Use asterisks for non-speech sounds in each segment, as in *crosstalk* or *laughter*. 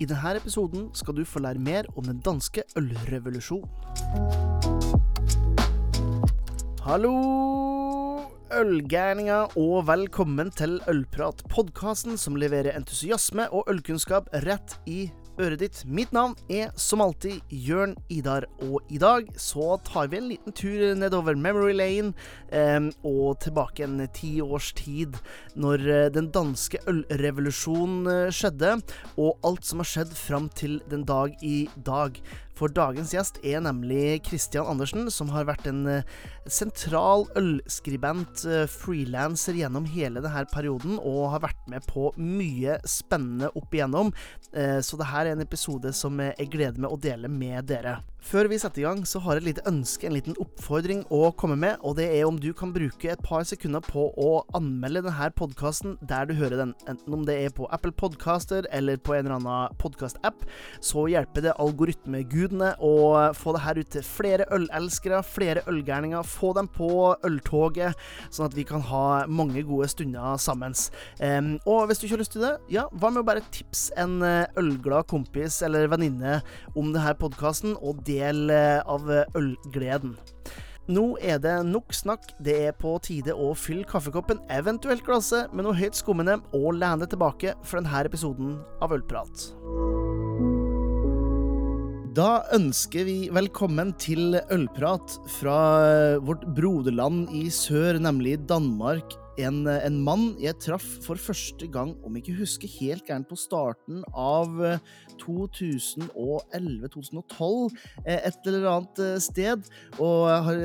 I denne episoden skal du få lære mer om den danske ølrevolusjonen. Hallo, ølgærninger, og velkommen til Ølprat, podkasten som leverer entusiasme og ølkunnskap rett i øret ditt. Mitt navn er som alltid Jørn Idar, og i dag så tar vi en liten tur nedover Memory Lane eh, og tilbake en ti års tid, når eh, den danske ølrevolusjonen eh, skjedde, og alt som har skjedd fram til den dag i dag. For dagens gjest er nemlig Christian Andersen, som har vært en eh, sentral ølskribent, eh, frilanser gjennom hele denne perioden, og har vært med på mye spennende opp igjennom. Eh, så dette er en episode som jeg gleder meg å dele med dere. Før vi setter i gang, så har jeg et lite ønske, en liten oppfordring å komme med, og det er om du kan bruke et par sekunder på å anmelde denne podkasten der du hører den, enten om det er på Apple Podcaster eller på en eller annen podkast-app, så hjelper det algoritmegudene og få det her ut til flere ølelskere, flere ølgærninger, få dem på øltoget, sånn at vi kan ha mange gode stunder sammen. Um, og hvis du ikke har lyst til det, ja, hva med å bare tipse en eh, ølglad kompis eller venninne om denne podkasten? og del eh, av eh, ølgleden. Nå er det nok snakk. Det er på tide å fylle kaffekoppen, eventuelt glasset, med noe høyt skummende, og lene tilbake for denne episoden av Ølprat. Da ønsker vi velkommen til ølprat fra vårt broderland i sør, nemlig Danmark, en, eh, en, mann jeg traff for første gang, om jeg ikke husker helt gærent, på starten av eh, 2011-2012, eh, et eller annet sted. Og har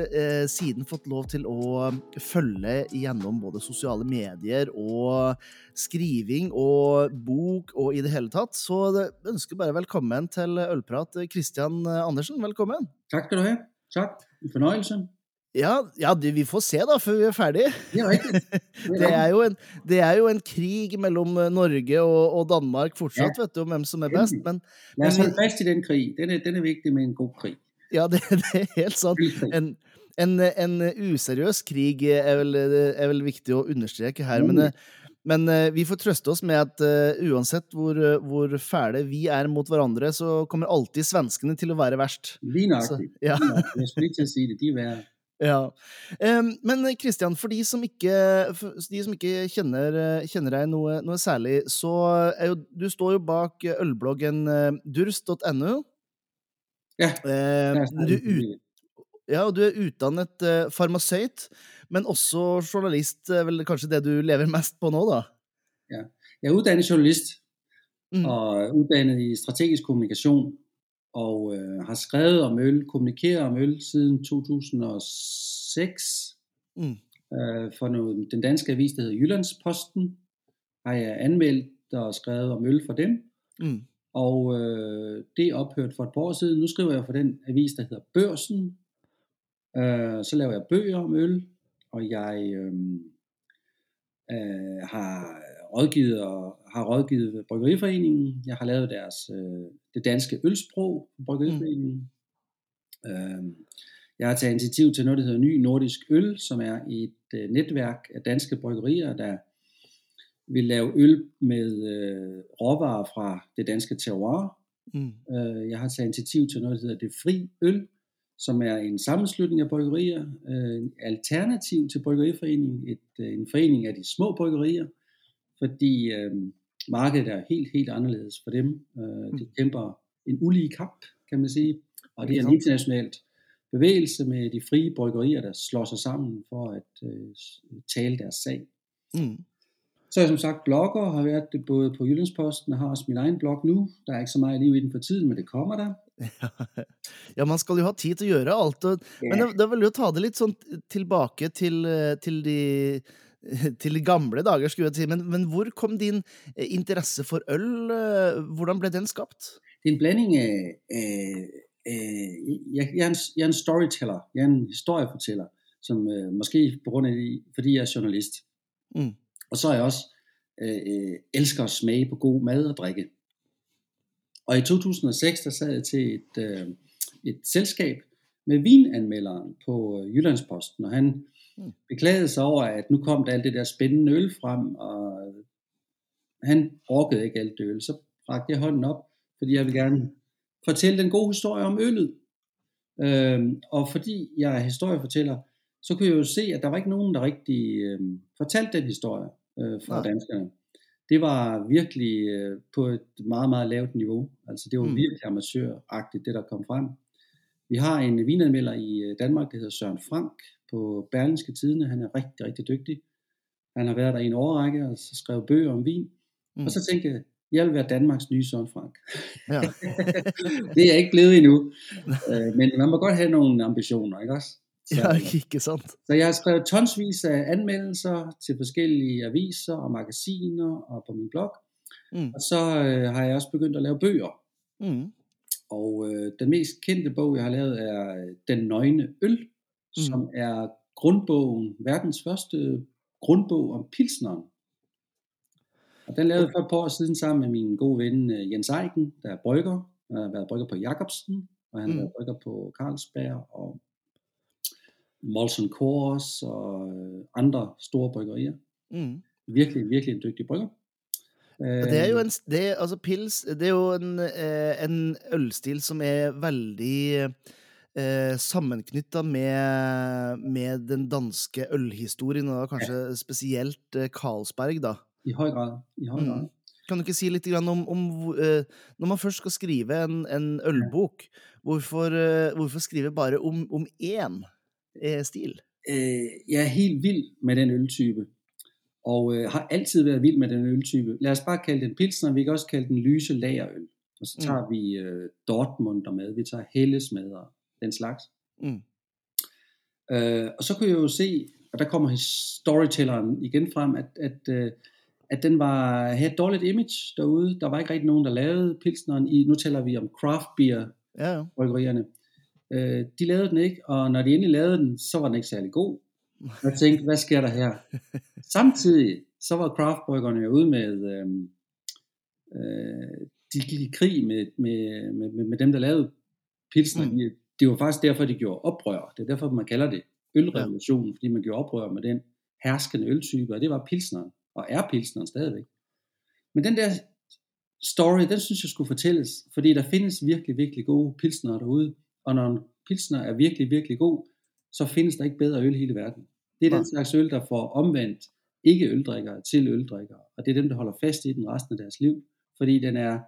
siden fått lov til å følge gjennom både sosiale medier og skriving og bok og i det hele tatt. Så jeg ønsker bare velkommen til Ølprat. Christian Andersen, velkommen. Takk skal du ha. Takk. En fornøyelse. Ja, ja det, vi får se da, før vi er ferdig. Ja, *laughs* det, er jo en, det er jo en krig mellom eh, Norge og, og Danmark fortsatt, ja. vet du, om hvem som er best. Men, La oss holde fast i den krig. Den er, den er, viktig med en god krig. Ja, det, *laughs* det er helt sant. En, en, en, useriøs krig er vel, er vel, viktig å understreke her. Men, eh, men eh, vi får trøste oss med at uh, uansett hvor, hvor, fæle vi er mot hverandre, så kommer alltid svenskene til å være verst. Lige nøyaktig. Ja. Jeg skulle ikke si det. De er verre. Ja. Men Kristian, for de som ikke, de som ikke kjenner, kjenner, deg noe, noe, særlig, så er jo Du står jo bak ølbloggen durst.no. Ja. Du, ja, du er utdannet uh, farmasøyt, men også journalist. Vel kanskje det du lever mest på nå, da? Ja. Jeg er utdannet journalist, mm. og utdannet i strategisk kommunikasjon og øh, har skrevet om øl, kommunikeret om øl siden 2006. Mm. Øh, for noget, den danske avis, der hedder Jyllandsposten, har jeg anmeldt og skrevet om øl for dem. Mm. Og øh, det er ophørt for et par år siden. Nu skriver jeg for den avis, der hedder Børsen. Øh, så laver jeg bøger om øl, og jeg øh, øh, har rådgivet og har rådgivet Bryggeriforeningen. Jeg har lavet deres øh, det danske ølsprog på Bryggeriforeningen. Mm. Øh, jeg har taget initiativ til noget, der hedder Ny Nordisk Øl, som er et øh, netværk af danske bryggerier, der vil lave øl med øh, råvarer fra det danske terroir. Mm. Øh, jeg har taget initiativ til noget, der hedder Det Fri Øl, som er en sammenslutning af bryggerier, øh, en alternativ til Bryggeriforeningen, et, øh, en forening af de små bryggerier, fordi øh, markedet er helt, helt anderledes for dem. Øh, de kæmper en ulige kamp, kan man sige, og det er en internationalt bevægelse med de frie bryggerier, der slår sig sammen for at øh, tale deres sag. Mm. Så jeg som sagt blogger, har været det både på Jyllandsposten og har også min egen blog nu. Der er ikke så meget liv i den for tiden, men det kommer der. *laughs* Ja, man skal jo ha tid til å gjøre alt. Og, men det, det vil jo ta det litt sånn tilbake til, til de *laughs* til gamle dager, skulle jeg si. Men, men hvor kom din eh, interesse for øl? Eh, hvordan ble den skapt? Det er en blanding af... af, af jeg, jeg, er en, jeg er en storyteller. Jeg er en historiefortæller, som øh, måske på grund af, fordi jeg er journalist. Mm. Og så er jeg også øh, elsker at smage på god mad og drikke. Og i 2006, der sad jeg til et, øh, et selskab med vinanmelderen på Jyllandsposten, og han. Beklagede sig over, at nu kom der alt det der spændende øl frem, og han orkede ikke alt det øl. Så rakte jeg hånden op, fordi jeg vil gerne fortælle den gode historie om øllet. Øhm, og fordi jeg er historiefortæller, så kunne jeg jo se, at der var ikke nogen, der rigtig øh, fortalte den historie øh, fra Nej. danskerne. Det var virkelig øh, på et meget, meget lavt niveau. Altså det var Mm. mm. virkelig amatøragtigt, det der kom frem. Vi har en vinanmelder i øh, Danmark, der hedder Søren Frank på Berlingske Tidene. Han er rigtig, rigtig dygtig. Han har været der i en årrække og så skrevet bøger om vin. Mm. Og så tænkte jeg, jeg vil være Danmarks nye Søren Frank. Ja. *laughs* det er jeg ikke blevet endnu. Øh, men man må godt have nogle ambitioner, ikke også? *laughs* Så, ja, ikke sant? så jeg har skrevet tonsvis af anmeldelser til forskellige aviser og magasiner og på min blog. Mm. Og så øh, har jeg også begyndt at lave bøger. Mm. Og øh, den mest kendte bog, jeg har lavet, er øh, Den Nøgne Øl, mm. som er grundbogen, verdens første grundbog om pilsneren. Og den lavede jeg for et par år siden sammen med min gode ven øh, Jens Eiken, der er brygger. Han har været brygger på Jacobsen, og han har Mm. været brygger på Carlsberg og Molson Coors og øh, andre store bryggerier. Mm. Virkelig, virkelig en dygtig brygger. Og det er jo Øh, en, det, altså pils, det er jo en, eh, en ølstil som er veldig eh, sammenknytta med, med den danske ølhistorien, og kanskje spesielt eh, Carlsberg, da. I høj grad. I høj Mm. grad. Kan du ikke si litt grann om, om eh, Når man først skal skrive en, en ølbok, hvorfor, eh, hvorfor skrive bare om, om én eh, stil? Jeg er helt vild med den øltype, og har altid været vild med den øltype. Lad os bare kalde den pilsner, vi kan også kalde den lyse lagerøl. Og så Mm. tager vi øh, Dortmunder med, vi tager Helles med og den slags. Mm. Øh, og så kunne jeg jo se, og der kommer storytelleren igen frem, at, at, øh, at den var, havde et dårligt image derude. Der var ikke rigtig nogen, der lavede pilsneren i, nu taler vi om craft beer Ja, ja. bryggerierne. Øh, de lavede den ikke, og når de endelig lavede den, så var den ikke særlig god. Jeg tænkte, hvad sker der her? *laughs* Samtidig, så var craftbryggerne jo ude med, øh, øh, de gik i krig med, med, med, med, med dem, der lavede pilsner. Mm. Mm. Det var faktisk derfor, de gjorde oprør. Det er derfor, man kalder det ølrevolutionen, fordi man gjorde oprør med den herskende øltype, og det var pilsneren, og er pilsneren stadigvæk. Men den der story, den synes jeg skulle fortælles, fordi der findes virkelig, virkelig gode pilsnere derude, og når en pilsner er virkelig, virkelig god, så findes der ikke bedre øl i hele verden. Det er Nej. den slags øl, der får omvendt ikke øldrikkere til øldrikkere, og det er dem, der holder fast i den resten af deres liv, fordi den er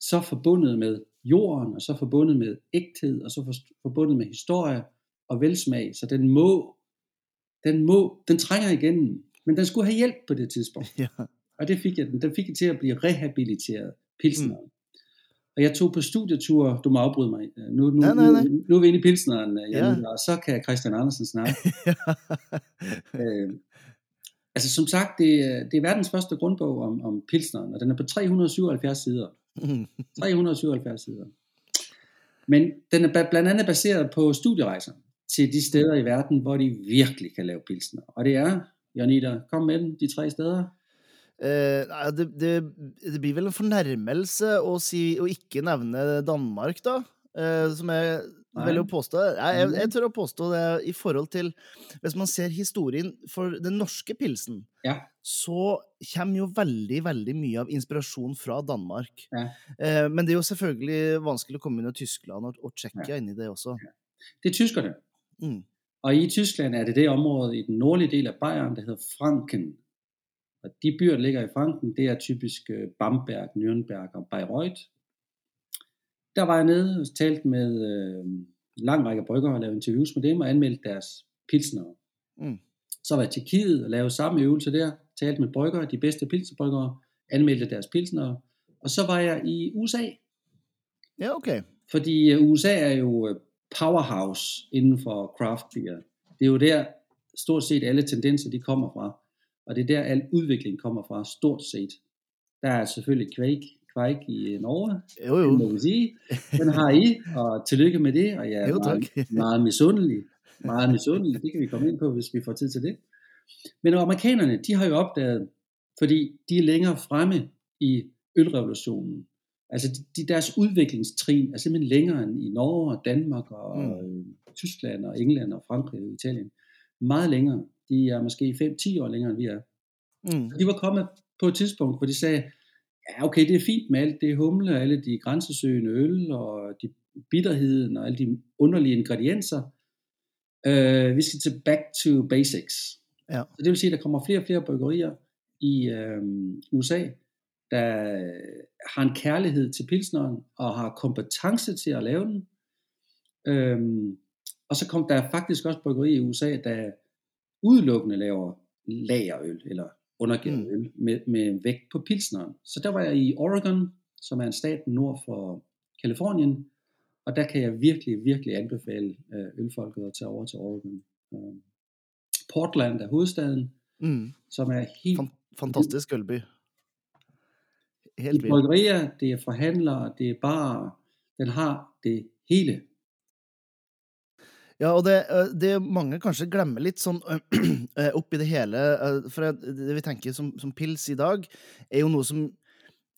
så forbundet med jorden, og så forbundet med ægthed, og så for- forbundet med historie og velsmag, så den må, den må, den trænger igennem, men den skulle have hjælp på det tidspunkt. *laughs* ja. Og det fik jeg den. Den fik jeg til at blive rehabiliteret, pilsneren. Mm. Og jeg tog på studietur, du må afbryde mig, nu, nu, Nej, nej, nej. nu, nu er vi inde i pilsneren, Ja. ja. og så kan Christian Andersen snakke. *laughs* øh, altså som sagt, det, er- det er verdens første grundbog om, om pilsneren, og den er på 377 sider. *laughs* Mm. 377 sider. Men den er blandt andet baseret på studierejser til de steder i verden, hvor de virkelig kan lave pilsner. Og det er, Janita, kom med dem, de tre steder. Eh, nei, det, det, det blir vel en fornærmelse å, si, å ikke nevne Danmark, da. Eh, som Nei. Vil jo påstå jeg, jeg, jeg tør å påstå det i forhold til Hvis man ser historien for den norske pilsen, Ja. så kommer jo veldig, veldig mye av inspirasjon fra Danmark. Ja. Eh, men det er jo selvfølgelig vanskelig å komme under Tyskland og, og Tsjekkia inn i det også. Det er tyskerne. Mm. Og i Tyskland er det det område i den nordlige del af Bayern, der hedder Franken. Og de byer, der ligger i Franken, det er typisk øh, Bamberg, Nürnberg og Bayreuth. Der var jeg nede og talte med øh, en lang række bryggere og lavede interviews med dem og anmeldte deres pilsnere. Mm. Så var jeg til Tjekkiet og lavede samme øvelse der, talte med bryggere, de bedste pilsnerbryggere, anmeldte deres pilsnere. Og så var jeg i USA, Ja, OK. fordi øh, USA er jo øh, powerhouse inden for craft beer. Det er jo der stort set alle tendenser de kommer fra. Og det er der al udvikling kommer fra, stort set. Der er selvfølgelig Quake, Quake i Norge, Jo, det må jo. vi sige. Den har I, og tillykke med det, og jeg er Jo, meget, tak. meget misundelig. Meget misundelig, det kan vi komme ind på, hvis vi får tid til det. Men amerikanerne, de har jo opdaget, fordi de er længere fremme i ølrevolutionen. Altså de, de, deres udviklingstrin er simpelthen længere end i Norge og Danmark og Mm. mm. Tyskland og England og Frankrig og Italien. Meget længere. De er måske 5-10 år længere end vi er. Mm. De var kommet på et tidspunkt, hvor de sagde, ja, okay, det er fint med alt det humle, alle de grænsesøgende øl, og de bitterheden, og alle de underlige ingredienser. Øh, vi skal til back to basics. Ja. Så det vil sige, at der kommer flere og flere bryggerier i øh, USA, der har en kærlighed til pilsneren, og har kompetence til at lave den. Øhm, og så kom der faktisk også bryggerier i USA, der udelukkende laver lagerøl, eller undergivet Mm. øl, med, med vægt på pilsneren. Så der var jeg i Oregon, som er en stat nord for Kalifornien, og der kan jeg virkelig, virkelig anbefale øh, ølfolket at tage over til Oregon. Øh, Portland er hovedstaden, Mm. som er helt Fan, fantastisk ølby. det Helt er vild. bryggerier, det er forhandlere, det er bare, den har det hele. Ja, og det, det mange kanskje glemmer litt sånn *clears throat* oppi det hele For det det vi tenker som, som pils i dag, er jo noe som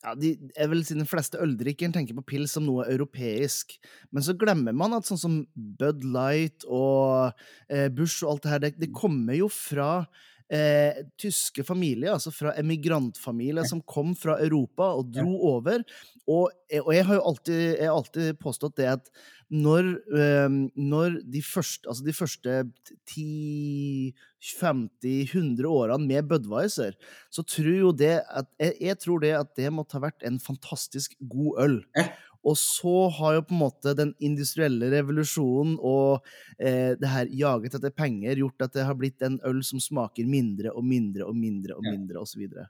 ja, de, jeg vil si De fleste øldrikkeren tenker på pils som noe europeisk. Men så glemmer man at sånn som Bud Light og eh, Bush og alt det her, det, det kommer jo fra eh, tyske familier, altså fra emigrantfamilier som kom fra Europa og dro over. Og, og jeg har jo alltid, jeg har alltid påstått det at når, eh, når de første, altså de første 10-50-100 årene med Budwiser, så tror jo det at jeg, jeg tror det at det måtte ha vært en fantastisk god øl. Og så har jo på en måte den industrielle revolusjonen og eh, det her jaget etter penger gjort at det har blitt en øl som smaker mindre og mindre og mindre og mindre og så videre.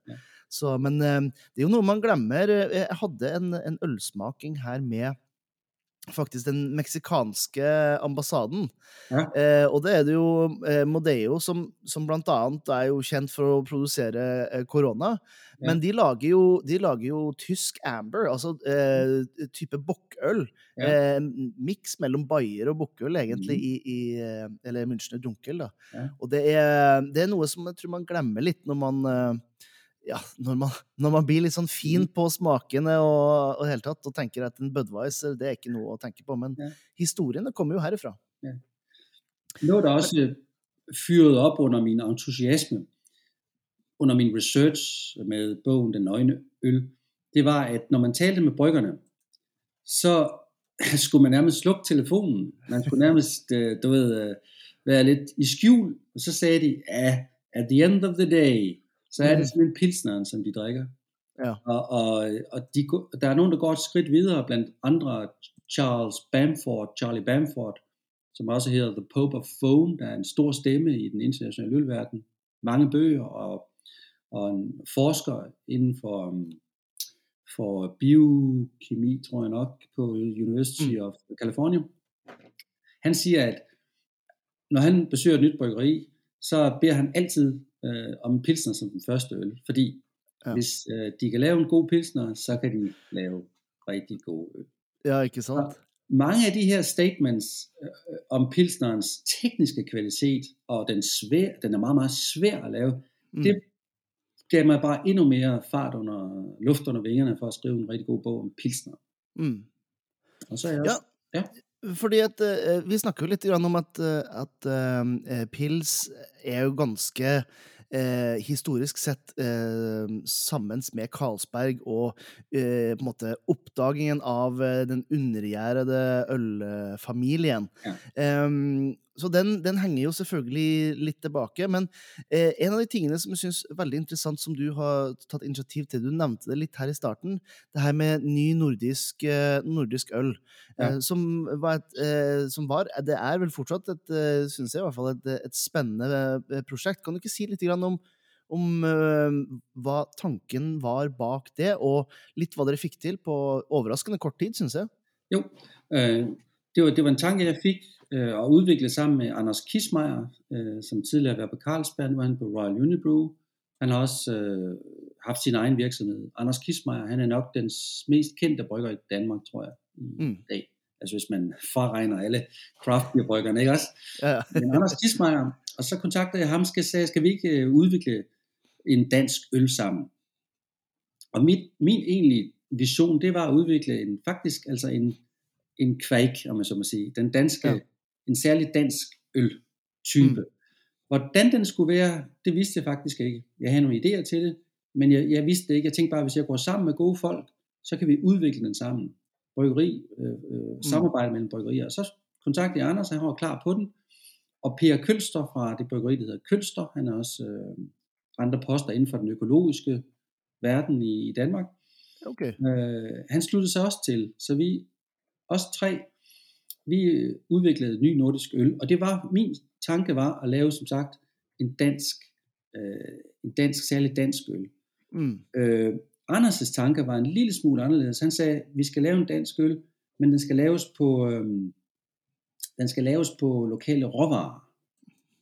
Så, men eh, det er jo noe man glemmer. Jeg hadde en, en ølsmaking her med faktisk den meksikanske ambassaden. Ja. Eh, og det er det jo eh, Modeo, som, som blant annet er jo kjent for å produsere eh, korona. Ja. Men de lager, jo, de lager jo tysk amber, altså eh, type bokkøl. Ja. Eh, Miks mellom bayer og bokkøl, egentlig, Mhm. i, i eh, Eller Münchner Dunkel, da. Og det er, det er noe som jeg tror man glemmer litt når man eh, ja, når man, når man blir litt sånn fin Mhm. på smakene og, og hele tatt, og tenker at en Budwiser det er ikke noe å tenke på, men Ja. historiene kommer jo herifra. Noget, der også fyrede op under min entusiasme, under min research med bogen Den Nøgne Øl, det var, at når man talte med bryggerne, så *clears throat* skulle man nærmest slukke telefonen. Man skulle nærmest, *laughs* øh, du ved, øh, være lidt i skjul, og så sagde de, ja, at the end of the day, så er det Mhm. simpelthen pilsneren, som de drikker. Ja. Og, og, og de, der er nogen, der går et skridt videre, blandt andre Charles Bamford, Charlie Bamford, som også hedder The Pope of Foam, der er en stor stemme i den internationale ølverden. Mange bøger og, og en forsker inden for, um, for biokemi, tror jeg nok, på University Mm. of California. Han siger, at når han besøger et nyt bryggeri, så beder han altid øh, om pilsner som den første øl, fordi Ja. ja. hvis øh, de kan lave en god pilsner, så kan de lave rigtig god øl. Ja, ikke sant? Mange af de her statements øh, om pilsnerens tekniske kvalitet, og den, svær, den er meget, meget svær at lave, Mm. det gav mig bare endnu mere fart under luft under vingerne for at skrive en rigtig god bog om pilsner. Mm. Og så er jeg Ja. også, ja. Fordi at eh, Vi snakker jo litt om at, eh, at eh, pils er jo ganske eh, historisk sett eh, sammen med Carlsberg og eh, på en måte oppdagingen av den undergjærede ølfamilien. Ja. Så den, den henger jo selvfølgelig litt tilbake. Men eh, en av de tingene som jeg syns er veldig interessant, som du har tatt initiativ til, du nevnte det litt her i starten, det her med ny nordisk, eh, nordisk øl. Ja. Eh, som, var et, eh, som var Det er vel fortsatt et, eh, synes jeg i hvert fall, et, et spennende eh, prosjekt. Kan du ikke si litt grann om, om eh, hva tanken var bak det, og litt hva dere fikk til på overraskende kort tid, syns jeg? Jo, øh, det, var, det var en tanke, jeg fik øh, at udvikle sammen med Anders Kismeier, øh, som tidligere har været på Carlsberg, nu er han på Royal Unibrew. Han har også øh, haft sin egen virksomhed. Anders Kismeier, han er nok den mest kendte brygger i Danmark, tror jeg, i Mm. dag. Altså hvis man *laughs* fraregner alle craft bryggerne, ikke også? Ja, ja. Men Anders Kismeier, og så kontaktede jeg ham, skal sagde, skal vi ikke øh, udvikle en dansk øl sammen? Og mit, min egentlige vision, det var at udvikle en, faktisk altså en, en kvæk, om man så må sige. Den danske, Ja. en særlig dansk øltype. Mm. Mm. Hvordan den skulle være, det vidste jeg faktisk ikke. Jeg havde nogle idéer til det, men jeg, jeg vidste det ikke. Jeg tænkte bare, hvis jeg går sammen med gode folk, så kan vi udvikle den sammen. Bryggeri, øh, øh, samarbejde mellem bryggerier. Og så kontaktede jeg Anders, han var klar på den. Og Per Kølster fra det bryggeri, der hedder Kølster, han er også øh, andre poster inden for den økologiske verden i, i Danmark. Okay. Øh, han sluttede sig også til, så vi, os tre, vi udviklede ny nordisk øl, og det var, min tanke var at lave, som sagt, en dansk, øh, en dansk, særlig dansk øl. Mm. Øh, Anders' tanke var en lille smule anderledes. Han sagde, vi skal lave en dansk øl, men den skal laves på, øh, den skal laves på lokale råvarer.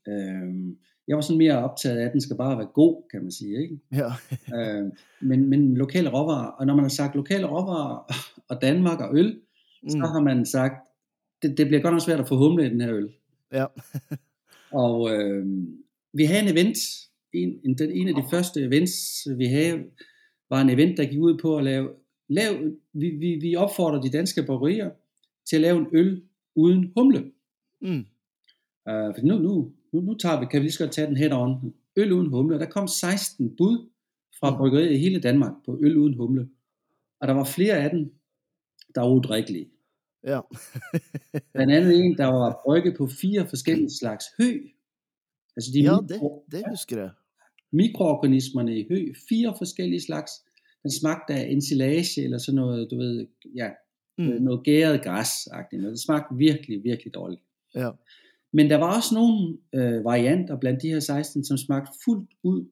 Øh, jeg var sådan mere optaget af, at den skal bare være god, kan man sige. Ikke? Ja. øh, men, men lokale råvarer, og når man har sagt lokale råvarer og Danmark og øl, mm. så har man sagt, det, det bliver godt nok svært at få humle i den her øl. Ja. *laughs* og øh, vi havde en event, en, en, den, en af de første events, vi havde, var en event, der gik ud på at lave, lave vi, vi, vi opfordrer de danske bryggerier til at lave en øl uden humle. Mm. Uh, for nu, nu, nu, nu tager vi, kan vi lige så godt tage den head on. Øl uden humle. Der kom 16 bud fra bryggerier i hele Danmark på øl uden humle. Og der var flere af dem, der var udrikkelige. Ja. *laughs* Blandt andet en, der var brygget på fire forskellige slags hø. Altså de ja, mikro, det, det husker jeg. Mikroorganismerne i hø, fire forskellige slags. Den smagte af ensilage eller sådan noget, du ved, ja, mm. noget gæret græs -agtigt. Det smagte virkelig, virkelig dårligt. Ja. Men der var også nogle øh, varianter blandt de her 16, som smagte fuldt ud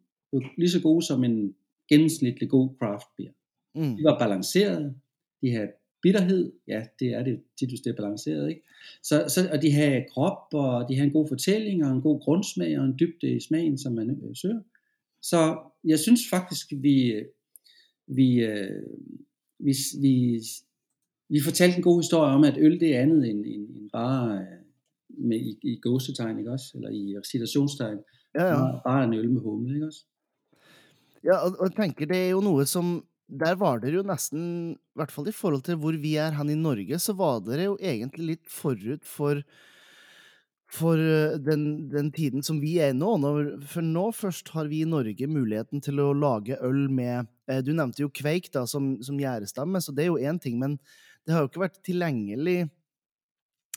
lige så gode som en gennemsnitlig god craft beer. Mm. De var balancerede, de havde bitterhed, ja, det er det tit, det er balanceret, ikke? Så, så, og de havde krop, og de havde en god fortælling, og en god grundsmag, og en dybde i smagen, som man øh, søger. Så jeg synes faktisk, vi, vi, øh, vi, vi, vi fortalte en god historie om, at øl det er andet end, end, end bare øh, med, i, i gåsetegn, ikke også? Eller i recitationstegn. Ja, ja. Bare, en øl med humle, ikke også? Ja, og, og jeg tenker det er jo noe som Der var dere jo nesten, i hvert fall i forhold til hvor vi er hen i Norge, så var dere jo egentlig litt forut for for eh, den, den tiden som vi er i nå. Når, for nå først har vi i Norge muligheten til å lage øl med eh, Du nevnte jo kveik da, som, som gjærestamme, så det er jo én ting. Men det har jo ikke vært tilgjengelig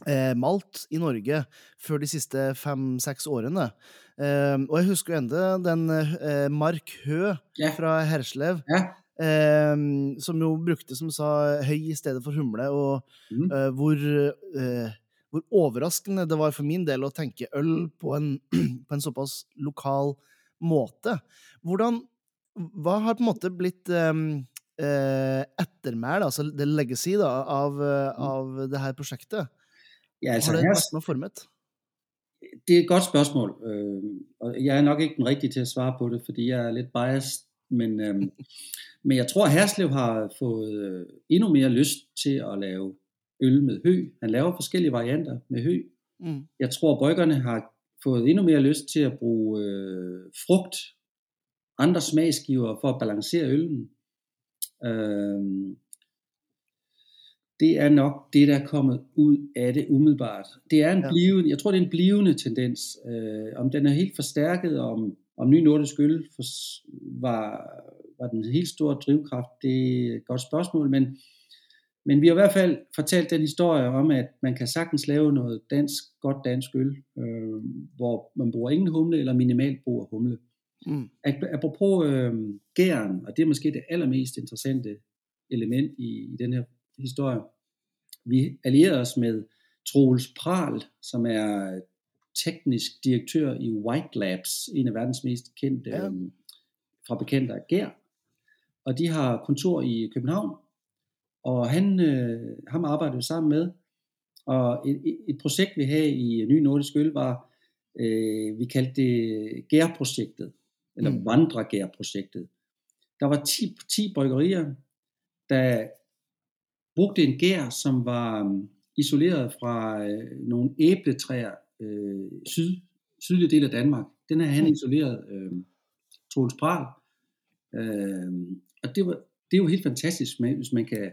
eh, malt i Norge før de siste fem-seks årene. Eh, og jeg husker jo enda den eh, Mark Hø fra Herslev, Ja. Eh, som jo brukte, som sa, høy i stedet for humle, og Mm. eh, hvor, eh, hvor overraskende det var for min del å tenke øl på en, *clears throat* på en såpass lokal måte. Hvordan Hva har på en måte blitt um, eh, ettermæl, altså det legacy, da, av, eh, av det her prosjektet? Ja, altså har det vært noe formet? det er et godt spørgsmål, øh, og jeg er nok ikke den rigtige til at svare på det, fordi jeg er lidt biased, men, øh, *laughs* men jeg tror, at Herslev har fået øh, endnu mere lyst til at lave øl med hø. Han laver forskellige varianter med hø. Mm. Jeg tror, bryggerne har fået endnu mere lyst til at bruge øh, frugt, andre smagsgiver for at balancere øllen. Øh, det er nok det, der er kommet ud af det umiddelbart. Det er en Ja. blivende, jeg tror, det er en blivende tendens. Øh, om den er helt forstærket, om, om ny nordisk øl for, var, var den helt store drivkraft, det er et godt spørgsmål, men, men vi har i hvert fald fortalt den historie om, at man kan sagtens lave noget dansk, godt dansk øl, øh, hvor man bruger ingen humle, eller minimalt brug af humle. Mm. Ap- Apropos øh, gæren, og det er måske det allermest interessante element i, i den her historie. Vi allierede os med Troels Pral, som er teknisk direktør i White Labs, en af verdens mest kendte ja. øh, fabrikanter af gær. Og de har kontor i København, og han, øh, ham arbejdede vi sammen med. Og et, et- projekt, vi havde i Ny Nordisk Øl, var, øh, vi kaldte det gærprojektet, eller Mm. vandregærprojektet. Der var 10, 10 bryggerier, der brugte en gær, som var um, isoleret fra øh, nogle æbletræer øh, syd, sydlige del af Danmark. Den her han Mm. isoleret øh, Troels Pral. Øh, og det, var, det er jo helt fantastisk, med, hvis man kan,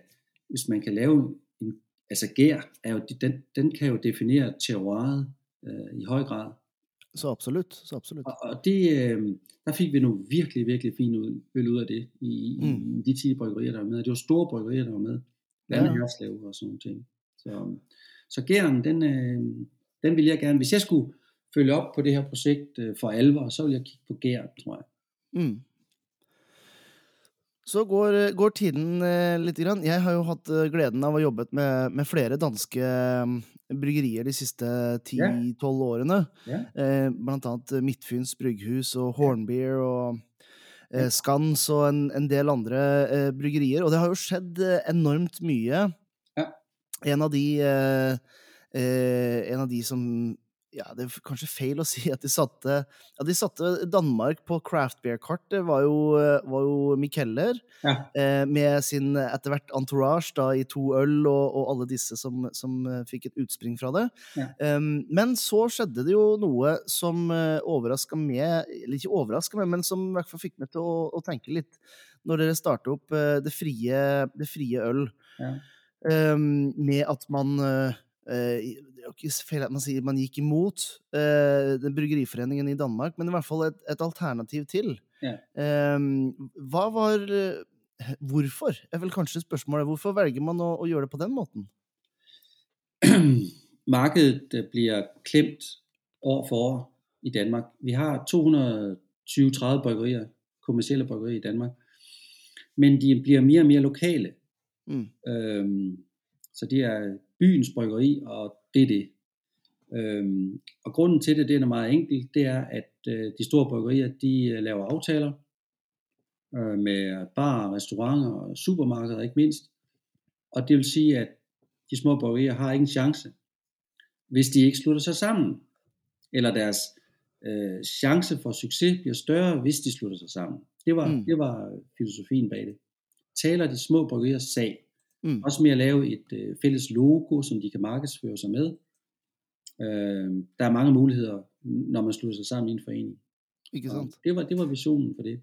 hvis man kan lave en, altså gær, er jo, den, den kan jo definere terroiret øh, i høj grad. Så absolut, så absolut. Og, og det, øh, der fik vi nogle virkelig, virkelig fine ud, øl ud af det, i, mm. i de 10 bryggerier, der var med. Det var store bryggerier, der var med. Blandt andet ja. og sådan nogle ting. Så, så gæren, den, øh, den vil jeg gerne, hvis jeg skulle følge op på det her projekt øh, for alvor, så vil jeg kigge på gæren, tror jeg. Mm. Så går, går tiden eh, litt. Grann. Jeg har jo hatt eh, gleden av å jobbe med, med flere danske mm, bryggerier de siste 10-12 yeah. årene. Yeah. Eh, blant annet Midtfyns brygghus og Hornbeer og eh, Skans og en, en del andre eh, bryggerier. Og det har jo skjedd eh, enormt mye. Ja. En av de En av de som ja, det er kanskje feil å *laughs* si at de satte ja, de satte Danmark på craft beer-kart. Det var jo, var jo Mikeller ja. eh, med sin etter hvert entourage da, i to øl og, og alle disse som, som, eh, fikk et utspring fra det. Ja. Um, men så skjedde det jo noe som eh, overraska meg, eller ikke overraska meg, men som i hvert fall fikk meg til å, å tenke litt, når dere starta opp uh, det, frie, det, frie, øl. Um, med at man det er jo ikke feil at man sier man gikk imot uh, den bryggeriforeningen i Danmark, men i hvert fall et, et alternativ til. Ja. Um, hva var Hvorfor? er vel kanskje spørsmålet. Hvorfor velger man å, å gjøre det på den måten? *clears throat* Markedet blir klemt år for år i Danmark. Vi har 220-30 bryggerier, kommersielle bryggerier i Danmark, men de blir mer og mer lokale. Mm. Um, så det er byens bryggeri, og det er det. Øhm, og grunden til det, det er meget enkelt, det er, at øh, de store bryggerier, de øh, laver aftaler øh, med bar, restauranter og supermarkeder ikke mindst. Og det vil sige, at de små bryggerier har ikke en chance, hvis de ikke slutter sig sammen. Eller deres øh, chance for succes bliver større, hvis de slutter sig sammen. Det var, mm. det var filosofien bag det. Taler de små bryggeriers sag. Mm. Også med at lave et øh, fælles logo, som de kan markedsføre sig med. Øh, der er mange muligheder, når man slutter sig sammen i en forening. Ikke sant? Det var, det var visionen for det.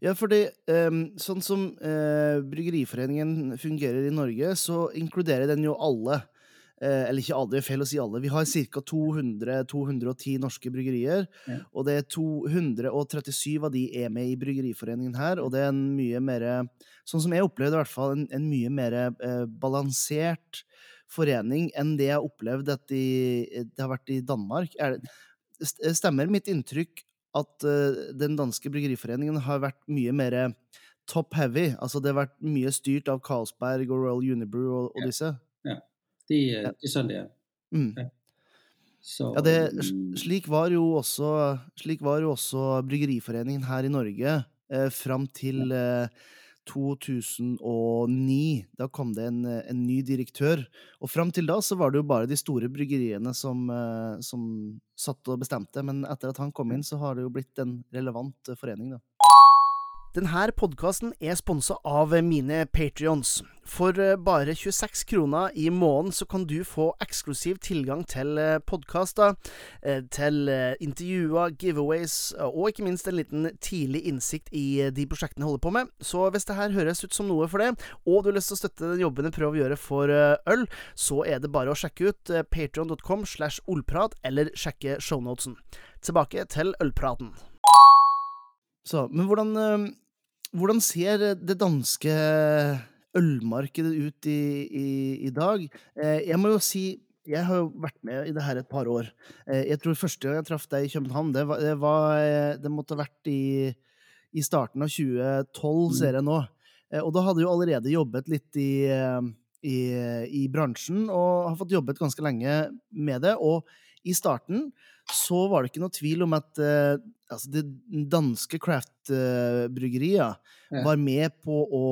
Ja, fordi um, sånn som uh, Bryggeriforeningen fungerer i Norge, så inkluderer den jo alle. Uh, eller ikke alle, det er feil å si alle. Vi har ca. 200-210 norske bryggerier. Ja. Og det er 237 av de er med i Bryggeriforeningen her. Og det er en mye mer Sånn som jeg opplevde i hvert fall, en, en mye mer uh, balansert forening enn det jeg opplevde at de, det har vært i Danmark. Det, stemmer mitt inntrykk at uh, den danske bryggeriforeningen har vært mye mer top heavy? Altså det har vært mye styrt av Carlsberg og Royal Unibrew og, og disse? Ja, det, ja. det er sånn det er. Mm. Ja. Så, ja, det, mm. slik, var jo også, slik var jo også Bryggeriforeningen her i Norge eh, fram til eh, 2009. Da kom det en, en, ny direktør. Og fram til da så var det jo bare de store bryggeriene som, eh, som satt og bestemte. Men etter at han kom inn, så har det jo blitt en relevant forening, da. Denne podkasten er sponsa av mine patrions. For eh, bare 26 kroner i måneden så kan du få eksklusiv tilgang til eh, podkaster, eh, til intervjuer, giveaways og ikke minst en liten tidlig innsikt i de prosjektene jeg holder på med. Så hvis det her høres ut som noe for det, og du har lyst til å støtte den jobben jeg prøver å gjøre for øl, så er det bare å sjekke ut patrion.com slash olprat, eller sjekke shownotesen. Tilbake til ølpraten. Så, men hvordan, eh, hvordan ser det danske ølmarkedet ut i, i, i dag? Eh, jeg må jo si jeg har jo vært med i det her et par år. Eh, jeg tror første gang jeg traff deg i København, det, var, det, var, det måtte ha vært i, i, starten av 2012, mm. ser jeg nå. Og da hadde jo allerede jobbet litt i, i, i bransjen, og har fått jobbet ganske lenge med det. Og i starten så var det ikke noe tvil om at uh, altså det danske craft-bryggeriet ja. var med på å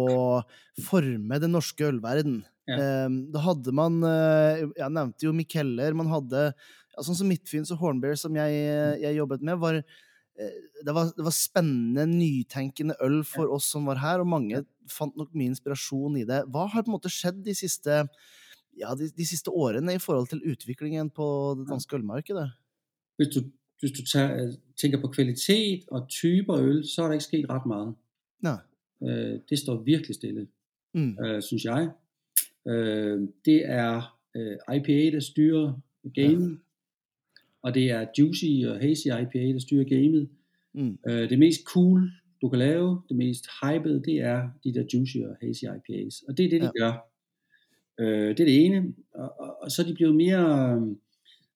forme den norske ølverden. Ja. Um, da hadde man uh, Jeg nevnte jo Mikeller. Man hadde sånn som Midtfyns og Hornbear, som jeg, mm. jeg jobbet med, var det var, det var, spennende, nytenkende øl for oss som var her, og mange fant nok mye inspirasjon i det. Hva har på en måte skjedd de siste ja, de, de, siste årene i forhold til utviklingen på det danske ølmarkedet? Hvis du, hvis du tager, tænker på kvalitet og typer øl, så er der ikke sket ret meget. Nej. Øh, det står virkelig stille, mm. øh, synes jeg. Øh, det er øh, IPA, der styrer gamen. og det er Juicy og Hazy IPA, der styrer gamet. Mm. Øh, det mest cool, du kan lave, det mest hyped, det er de der Juicy og Hazy IPAs. Og det er det, de Ja. ja. gør. Øh, det er det ene. Og, og, og så er de blevet mere, øh,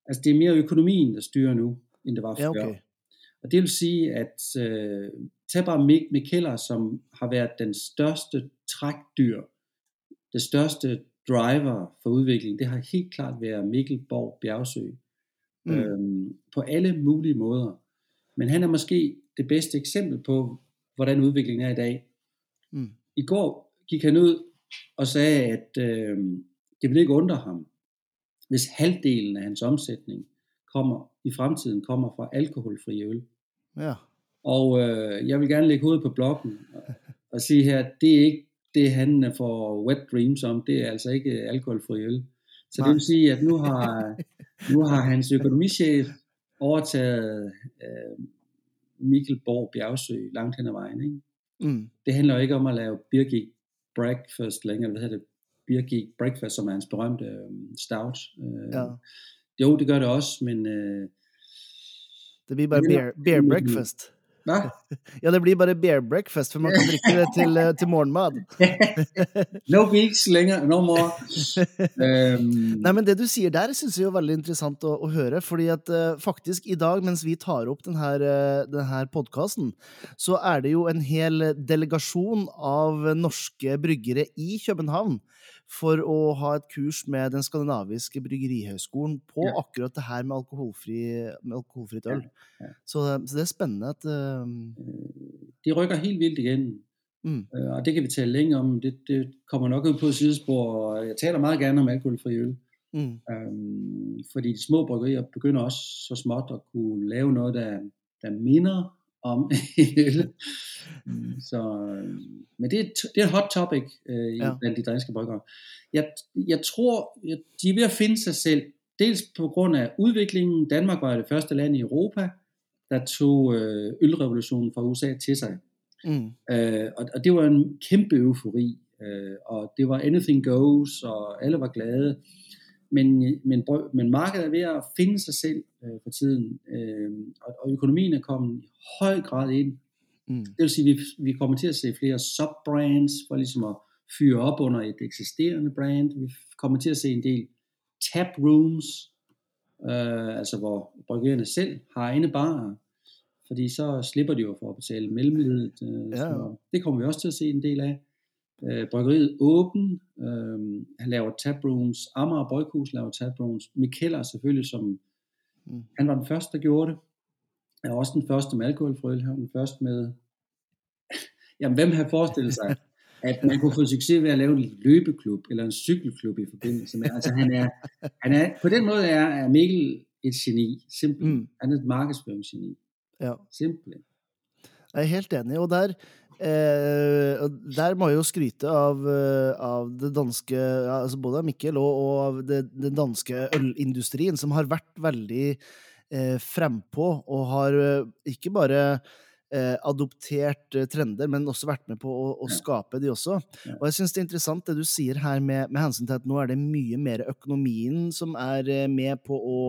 altså det er mere økonomien, der styrer nu, end det var Ja, før. okay. Og det vil sige, at øh, tag bare Mik Mikkeller, som har været den største trækdyr, det største driver for udvikling, det har helt klart været Mikkel Borg Bjergsø. Mm. Øhm, på alle mulige måder. Men han er måske det bedste eksempel på, hvordan udviklingen er i dag. Mm. I går gik han ud og sagde, at øh, det vil ikke undre ham, hvis halvdelen af hans omsætning kommer i fremtiden kommer fra alkoholfri øl. Ja. Og øh, jeg vil gerne lægge hovedet på blokken og, og sige her, det er ikke det, han får wet dreams om. Det er altså ikke alkoholfri øl. Så Nej. det vil sige, at nu har, nu har hans økonomichef overtaget øh, Mikkel Borg Bjergsø langt hen ad vejen. Ikke? Mm. Det handler jo ikke om at lave Birgit Breakfast længere, hvad hedder det? Birgit Breakfast, som er hans berømte øh, stout. Øh, Ja. Jo, det gør det også, men... Øh, Det blir bare beer, beer breakfast. Hvad? *laughs* Ja, det blir bare beer breakfast, for man kan drikke det til, eh, til morgenmad. *laughs* no beaks længere, no more. øhm, *laughs* Nei, men Det du sier der, syns jeg er veldig interessant å, å høre. fordi at eh, faktisk i dag, mens vi tar opp denne, uh, denne podkasten, så er det jo en hel delegasjon av norske bryggere i København for å ha et kurs med Den skandinaviske bryggerihøgskolen på Ja. akkurat det her med, alkoholfri, med alkoholfritt øl. Ja, ja. Så, så det er spennende at eh, de rykker helt vildt igen, mm, øh, og det kan vi tale længe om. Det, det kommer nok ud på et sidespor, jeg taler meget gerne om alkoholfri øl. mm, Øhm, fordi de små bryggerier begynder også så småt at kunne lave noget, der, der minder om *laughs* en øl. Så, øhm, men det er, et- det er et hot topic øh, Ja. blandt de danske bryggere. Jeg, jeg tror, jeg, de er ved at finde sig selv, dels på grund af udviklingen. Danmark var det første land i Europa, der tog øh, ølrevolutionen fra USA til sig. mm, Øh, og, og det var en kæmpe eufori, øh, og det var anything goes, og alle var glade. Men, men, men markedet er ved at finde sig selv øh, for tiden, øh, og, og økonomien er kommet i høj grad ind. mm. Det vil sige, at vi, vi kommer til at se flere subbrands, for ligesom at fyre op under et eksisterende brand. Vi kommer til at se en del tap rooms, øh, altså hvor bryggerierne selv har egne barer, fordi så slipper de jo for at betale mellemledet. Øh, Ja, så det kommer vi også til at se en del af. Øh, bryggeriet Åben, øh, han laver tap rooms, Amager Bryghus laver tap rooms, Mikkeller selvfølgelig, som Mm. han var den første, der gjorde det. Jeg var også den første med alkoholfri øl, han var den første med *laughs* Jamen, hvem havde forestillet sig, *laughs* at man kunne få succes ved at lave en løbeklub eller en cykelklub i forbindelse med. Altså, han er, *laughs* han er, på den måde er, er Mikkel et geni, simpelthen. Mm. Han er et markedsføringsgeni, Ja. simpelthen. Jeg er helt enig, og der, eh, der må jeg jo skryte av, eh, av det danske altså Både av Mikkel og, og av den danske ølindustrien, som har vært veldig eh, frempå, og har eh, ikke bare eh, adoptert eh, trender, men også vært med på å, å skape de også. Og jeg syns det er interessant det du sier her med, med hensyn til at nå er det mye mer økonomien som er med på å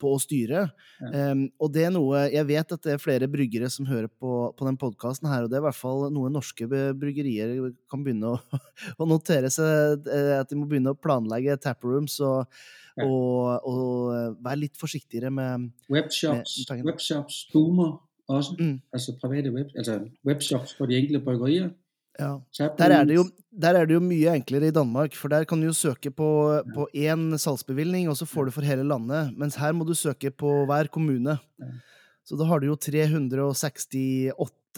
på styre. Ja. Um, og det er noe Jeg vet at det er flere bryggere som hører på, på den podkasten her, og det er i hvert fall noe norske bryggerier kan begynne å, *laughs* å notere seg eh, at de må begynne å planlegge taprooms og, Ja. og, og være litt forsiktigere med Webshops, Med webshops boomer også, Mm. altså private web, altså webshops for de enkelte bryggerier. Ja. Der er, det jo, der er det jo mye enklere i Danmark, for der kan du jo søke på, på én salgsbevilgning, og så får du for hele landet. Mens her må du søke på hver kommune. Så da har du jo 368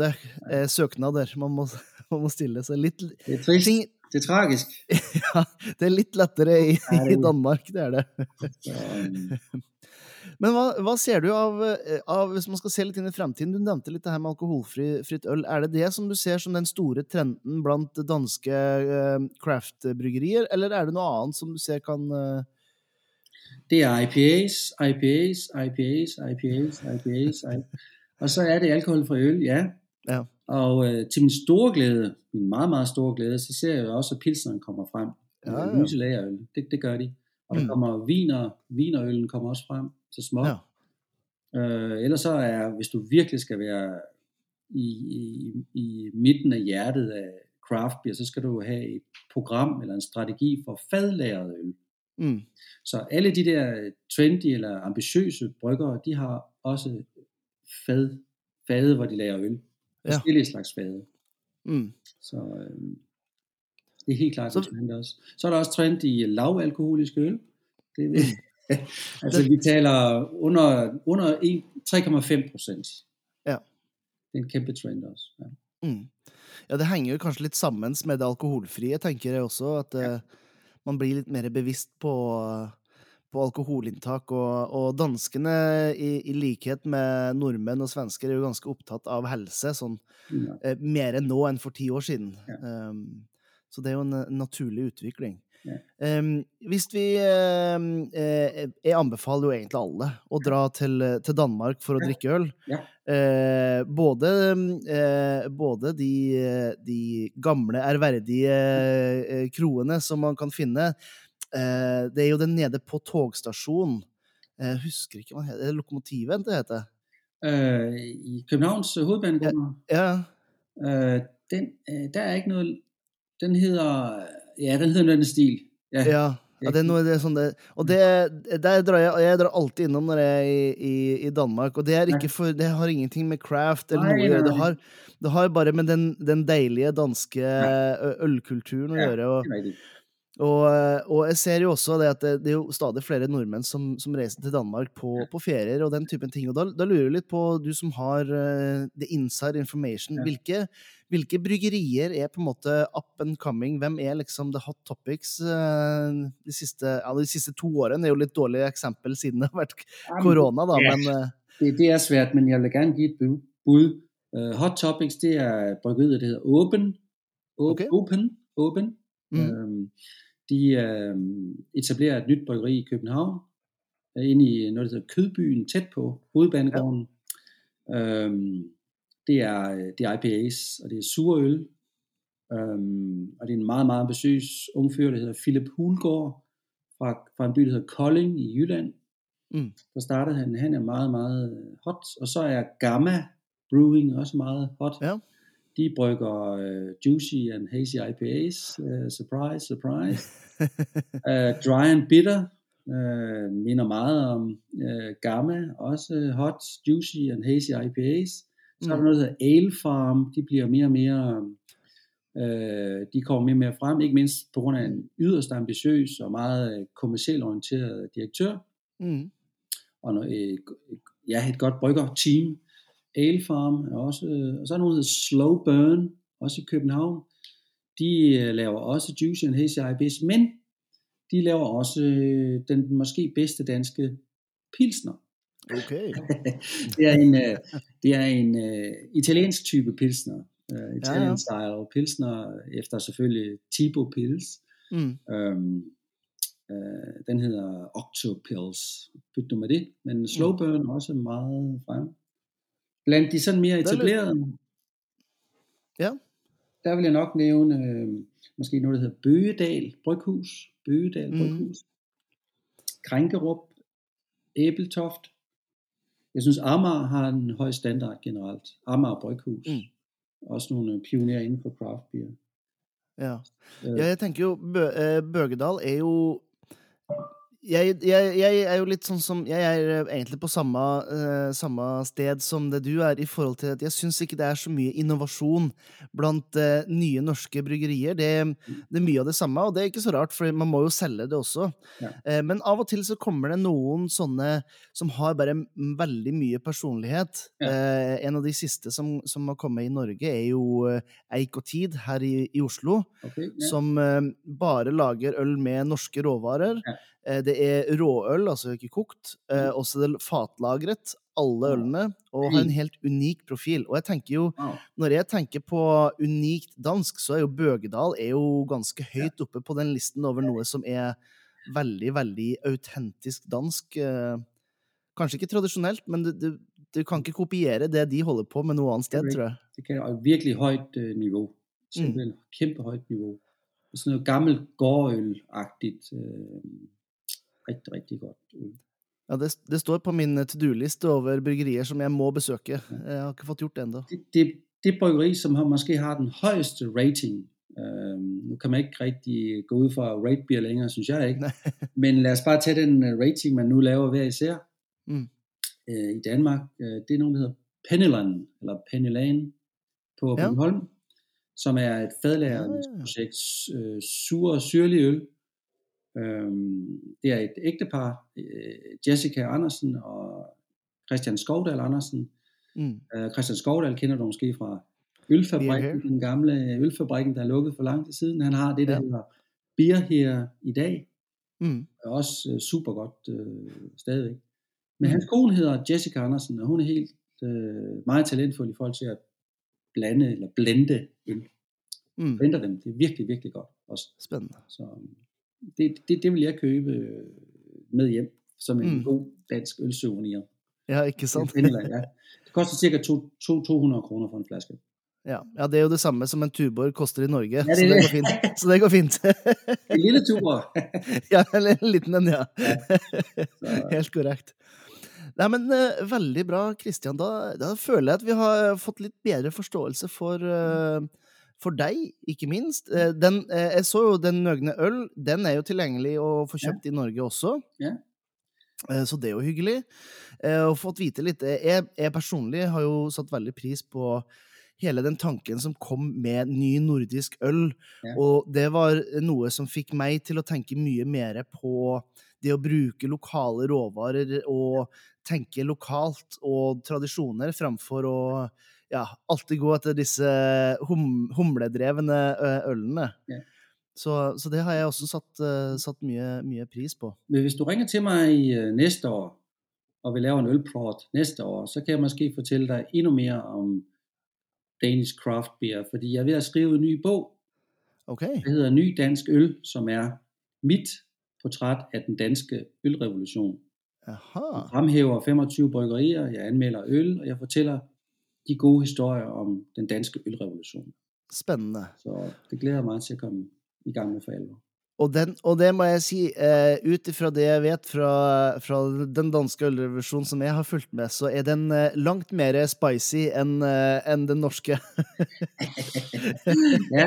eh, søknader man må, *laughs* man må stille. Så litt, Det er trist, ting, det er tragisk. *laughs* ja, det er litt lettere i, i Danmark, det er det. *laughs* Men hva, hva ser du av, eh, av, hvis man skal se litt inn i fremtiden, du nevnte litt det her med alkoholfritt øl. Er det det som du ser som den store trenden blant danske eh, craft-bryggerier, eller er det noe annet som du ser kan eh, det er IPAs, IPAs, IPAs, IPAs, IPAs, IPAs. Og så er det alkoholfri øl, ja. Ja. Og øh, til min store glæde, min meget, meget store glæde, så ser jeg også, at pilsneren kommer frem. Ja, Ja. Lyse lagerøl. Det, det gør de. Og der Mm. kommer viner, vinerøllen kommer også frem så småt. Ja. Øh, ellers så er, hvis du virkelig skal være i, i, i midten af hjertet af craft beer, så skal du have et program eller en strategi for fadlagret øl. Mm. Så alle de der trendy eller ambitiøse bryggere, de har også fad, fade, hvor de laver øl. Ja. Forskellige slags fade. Mm. Så øh, det er helt klart Så- så, trend også. Så er der også trend i lavalkoholiske øl. Det er, *laughs* altså vi taler under, under en- 3,5 procent. Ja. Det er en kæmpe trend også. Ja. Mm. Ja, det henger jo kanskje litt sammen med det alkoholfrie, tenker jeg også. At eh, man blir litt mer bevisst på, på alkoholinntak. Og, og danskene, i, i likhet med nordmenn og svensker, er jo ganske opptatt av helse. Sånn Ja. eh, mer enn nå enn for ti år siden. Ja. Um, så det er jo en naturlig utvikling. Ja. Um, hvis vi um, eh, Jeg anbefaler jo egentlig alle å dra til, til Danmark for å Ja. drikke øl. Ja. Eh, både, eh, både de, de gamle, ærverdige eh, kroene som man kan finne. Det er jo den nede på togstasjonen. Jeg husker ikke hva det heter. Er det Lokomotivet det heter? I Københavns hovedbanegård, Ja. øh, den, der er ikke noget, den hedder, ja, den hedder noget den stil. Ja, Ja, ja det er noe det er sånn det Og det, der drar jeg, jeg drar alltid innom når jeg er i, i, i Danmark, og det for Det har ingenting med craft eller noe å gjøre. Det har, det har bare med den, den deilige danske ølkulturen å gjøre. Og. Og, og jeg ser jo også det at det, det er jo stadig flere nordmenn som, som reiser til Danmark på, på ferier og den typen ting. Og da, da lurer jeg litt på, du som har uh, the inside information, Ja. hvilke, hvilke bryggerier er på en måte up and coming? Hvem er liksom the hot topics eh, de, siste, ja, de siste to årene? Det er jo litt dårlig eksempel siden det har vært korona, da, men eh, Det, det er svært, men jeg vil gerne give et bud. Uh, Hot Topics, det er bryggeriet, der hedder Open. O- Okay. Open. Open. mm, Øhm, de øhm, etablerer et nyt bryggeri i København, øh, inde i noget, der hedder Kødbyen, tæt på hovedbanegården. Ja. Øhm, det, er, øh, det er IPAs, og det er sure øl. Øhm, og det er en meget, meget ambitiøs ung fyr, der hedder Philip Hulgaard, fra, fra en by, der hedder Kolding i Jylland. Mm. Der startede han, han er meget, meget øh, hot. Og så er Gamma Brewing også meget hot. Ja. De brygger uh, Juicy and Hazy IPAs. Uh, surprise, surprise. uh, *laughs* dry and Bitter uh, minder meget om uh, Gamma. Også hot, Juicy and Hazy IPAs. Så er der Mm. noget, der hedder Ale Farm. De bliver mere og mere... Uh, de kommer mere og mere frem, ikke mindst på grund af en yderst ambitiøs og meget øh, kommercielt orienteret direktør mm, og noget, øh, ja, et godt brygger-team. Ale Farm er også, øh, og så er der noget, der hedder Slow Burn, også i København. De øh, laver også Juicy and Hazy IPAs, men de laver også øh, den måske bedste danske pilsner. okay. *laughs* det er en, det er en øh, italiensk type pilsner. Øh, Italian ja. style pilsner, efter selvfølgelig Tipo Pils. Mm, Øhm, øh, den hedder Octopils. Byt nu med det. Men Slow Burn er også meget frem. Blandt de sådan mere er etablerede, Ja. der vil jeg nok nævne øh, måske noget, der hedder Bøgedal Bryghus. Bøgedal Mhm. Bryghus. Krænkerup. Æbeltoft. Jeg synes, Amager har en høj standard generelt. Amager Bryghus. Mm. Også nogle øh, pionerer inden for craft beer. ja. Øh, Ja, jeg tenker jo Bø eh, Bøgedal er jo jeg, jeg, jeg er jo litt sånn som Jeg er eh, egentlig på samme, eh, samme sted som det du er, i forhold til at jeg syns ikke det er så mye innovasjon blant eh, nye norske bryggerier. Det, det er mye av det samme, og det er ikke så rart, for man må jo selge det også. Ja. Eh, men av og til så kommer det noen sånne som har bare veldig mye personlighet. Ja. En av de siste som, som har kommet i Norge, er jo Eik og Tid her i, i Oslo okay, ja. som bare lager øl med norske råvarer. Ja. Eh, det er råøl, altså ikke kokt. Eh, også det er fatlagret, alle ølene, og har en helt unik profil. Og jeg tenker jo, når jeg tenker på unikt dansk, så er jo Bøgedal er jo ganske høyt oppe på den listen over noe som er veldig, veldig autentisk dansk. Eh, kanskje ikke tradisjonelt, men du, du, du kan ikke kopiere det de holder på med noe annet sted, Det tror jeg. Det kan og virkelig højt øh, niveau. Simpelthen mm. kæmpe højt niveau. Sådan noget gammelt gårdøl-agtigt. Øh, rigtig, rigtig godt øl. Ja, det, det står på min to do-liste over bryggerier som jeg må besøke. Jeg har ikke fått gjort det ennå. Det, det, det bryggeri, som har, måske har den højeste rating, øh, nu kan man ikke rigtig gå ud fra rate beer længere, synes jeg ikke, *laughs* men lad os bare tage den uh, rating, man nu laver hver især Mm. øh, i Danmark. Øh, det er nogen, der hedder Pennyland, eller Pennyland på Ja. Bornholm, som er et fadlæringsprojekt, øh, sur og syrlig øl. Øhm, det er et ægtepar, øh, Jessica Andersen og Christian Skovdal Andersen. Mm. Øh, Christian Skovdal kender du måske fra ølfabrikken, den gamle ølfabrikken, der er lukket for lang tid siden. Han har det, der Ja. hedder Beer her i dag, Mm. er også øh, super godt øh, stadigvæk. Men Mm. hans kone hedder Jessica Andersen, og hun er helt øh, meget talentfuld i forhold til at blande eller blende øl. Mm. Blender dem. Det er virkelig, virkelig godt også. Spennende. Så øhm, det, det, det vil jeg købe øh, med hjem som en Mm. god dansk ølsouvenir. Ja, ikke sant? Finland, ja. Det koster cirka to, to, 200 kroner for en flaske. Ja. ja, det er jo det samme som en Tuborg koster i Norge, det så det går fint. Så det går fint. *laughs* En lille tur. *laughs* ja, en liten en, ja. Så, *laughs* Helt korrekt. Nei, men eh, Veldig bra, Kristian. Da, da føler jeg at vi har fått litt bedre forståelse for, eh, for deg, ikke minst. Eh, den, eh, jeg så jo Den Nøgne øl. Den er jo tilgjengelig å få kjøpt i Norge også. Ja. Eh, Så det er jo hyggelig. Eh, Og fått vite litt eh, Jeg, jeg personlig har jo satt veldig pris på hele den tanken som kom med ny nordisk øl. Ja. Og det var noe som fikk meg til å tenke mye mer på det å bruke lokale råvarer og tenke lokalt og tradisjoner framfor å ja, alltid gå etter disse hum, humledrevne ø, ølene. Ja. Så, så det har jeg også satt, eh, satt mye, mye pris på. Men hvis du ringer til mig i, øh, næste år, og vil lave en ølplot næste år, så kan jeg måske fortælle dig endnu mere om Danish Craft Beer, fordi jeg er ved at skrive en ny bog, OK. der hedder Ny Dansk Øl, som er mit portræt af den danske ølrevolution. Jeg Jaha. fremhæver 25 bryggerier, jeg anmelder øl, og jeg fortæller de gode historier om den danske ølrevolution. Spennende. Så det glæder jeg mig til at komme i gang med for alvor. Og, den, og det må jeg si, eh, ut ifra det jeg vet fra, fra den danske ølrevolusjonen som jeg har fulgt med, så er den eh, langt mer spicy enn eh, enn den norske. *laughs* Ja,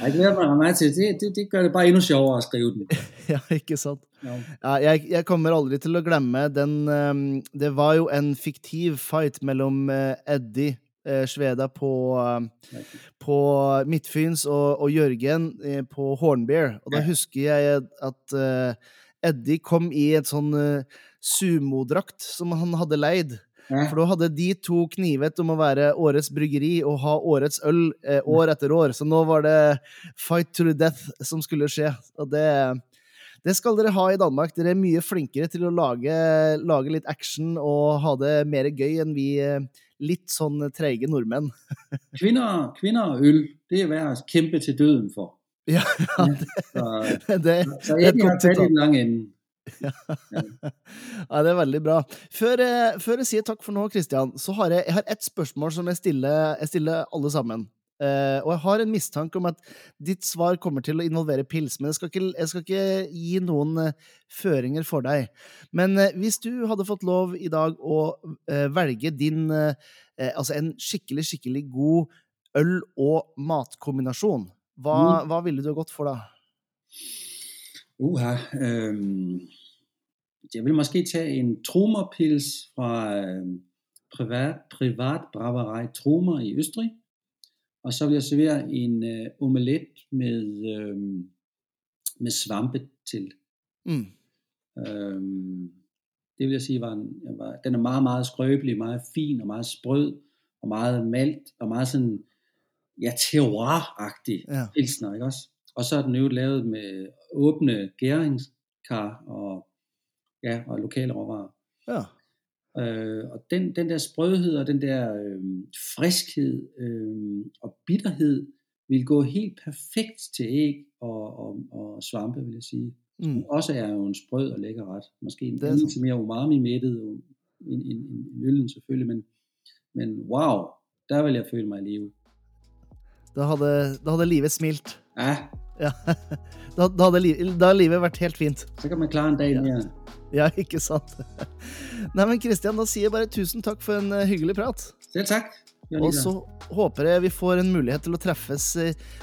jeg glæder mig meget til det. Det, det gør det bare endnu sjovere at skrive den. *laughs* ja, ikke sant? Ja. Ja, jeg, jeg kommer aldri til å glemme den ehm, Det var jo en fiktiv fight mellom Eddie Sveda på, eh, på Midtfyns og, og Jørgen eh, på Hornbeer. Og da husker jeg at eh, Eddie kom i et sånn eh, sumodrakt som han hadde leid. For da hadde de to knivet om å være årets bryggeri og ha årets øl eh, år etter år. Så nå var det fight to the death som skulle skje. Og det, det skal dere ha i Danmark. Dere er mye flinkere til å lage, lage litt action og ha det mer gøy enn vi eh, litt sånn treige nordmenn. *laughs* Kvinder, kvinder og øl, det er værd at kæmpe til døden for. Ja, *laughs* Så, *laughs* det, så det er jeg et har fat i den lange ende. Ja, det er veldig bra. Før, jeg- før jeg sier takk for nå, Kristian, så har jeg, jeg har ett spørsmål som jeg stiller, jeg stiller alle sammen. Eh, og jeg har en mistanke om at ditt svar kommer til å involvere pils, men jeg skal ikke, jeg skal ikke gi noen eh, føringer for deg. Men eh, hvis du hadde fått lov i dag å velge din Altså en skikkelig, skikkelig god øl- og matkombinasjon, hva, hva ville du ha gått for da? Uha, øhm, jeg vil måske tage en Tromerpils fra øhm, privat, privat braverei Tromer i Østrig. Og så vil jeg servere en øh, omelet med, øhm, med svampe til. Mm. Øhm, det vil jeg sige, var, en, var, den er meget, meget skrøbelig, meget fin og meget sprød, og meget malt, og meget sådan, ja, terroir-agtig Ja. pilsner, ikke også? Og så er den jo lavet med åbne gæringskar og, ja, og lokale råvarer. Ja. Øh, og den, den der sprødhed og den der øh, friskhed øh, og bitterhed vil gå helt perfekt til æg og, og, og svampe, vil jeg sige. Mm. Mm. Også er jo en sprød og lækker ret. Måske en anelse mere umami-mættet end, end, end, end øllen selvfølgelig, men, men wow, der vil jeg føle mig i live. Da hadde, da hadde livet smilt. Ja, Ja. *laughs* Da, da, hadde, li- da hadde livet vært helt fint. så kan man klare en dag mere. Ja, *laughs* ikke sant? Nei, men Kristian, da sier jeg bare tusen takk for en hyggelig prat. Selv takk. Og så håper jeg vi får en mulighet til å treffes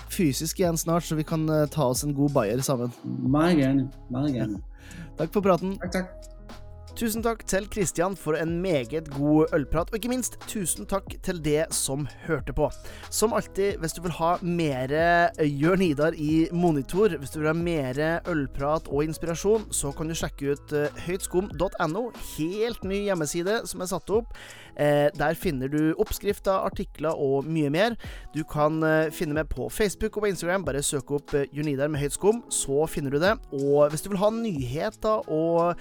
fysisk igjen snart, så vi kan ta oss en god bayer sammen. Meget gjerne. Meget gjerne. *laughs* takk for praten. Takk, takk. Tusen takk til Kristian for en meget god ølprat, og ikke minst tusen takk til det som hørte på. Som alltid, hvis du vil ha mer Jørn Idar i monitor, hvis du vil ha mer ølprat og inspirasjon, så kan du sjekke ut eh, høytskum.no. Helt ny hjemmeside som er satt opp. Eh, der finner du oppskrifter, artikler og mye mer. Du kan eh, finne meg på Facebook og på Instagram. Bare søk opp eh, Jørn Idar med høyt skum, så finner du det. Og hvis du vil ha nyheter og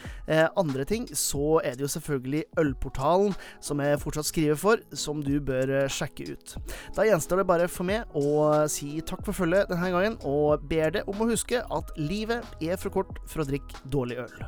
andre ting, så er det jo selvfølgelig Ølportalen, som jeg fortsatt skriver for, som du bør eh, sjekke ut. Da gjenstår det bare for meg å si takk for følget denne gangen, og ber deg om å huske at livet er for kort for å drikke dårlig øl.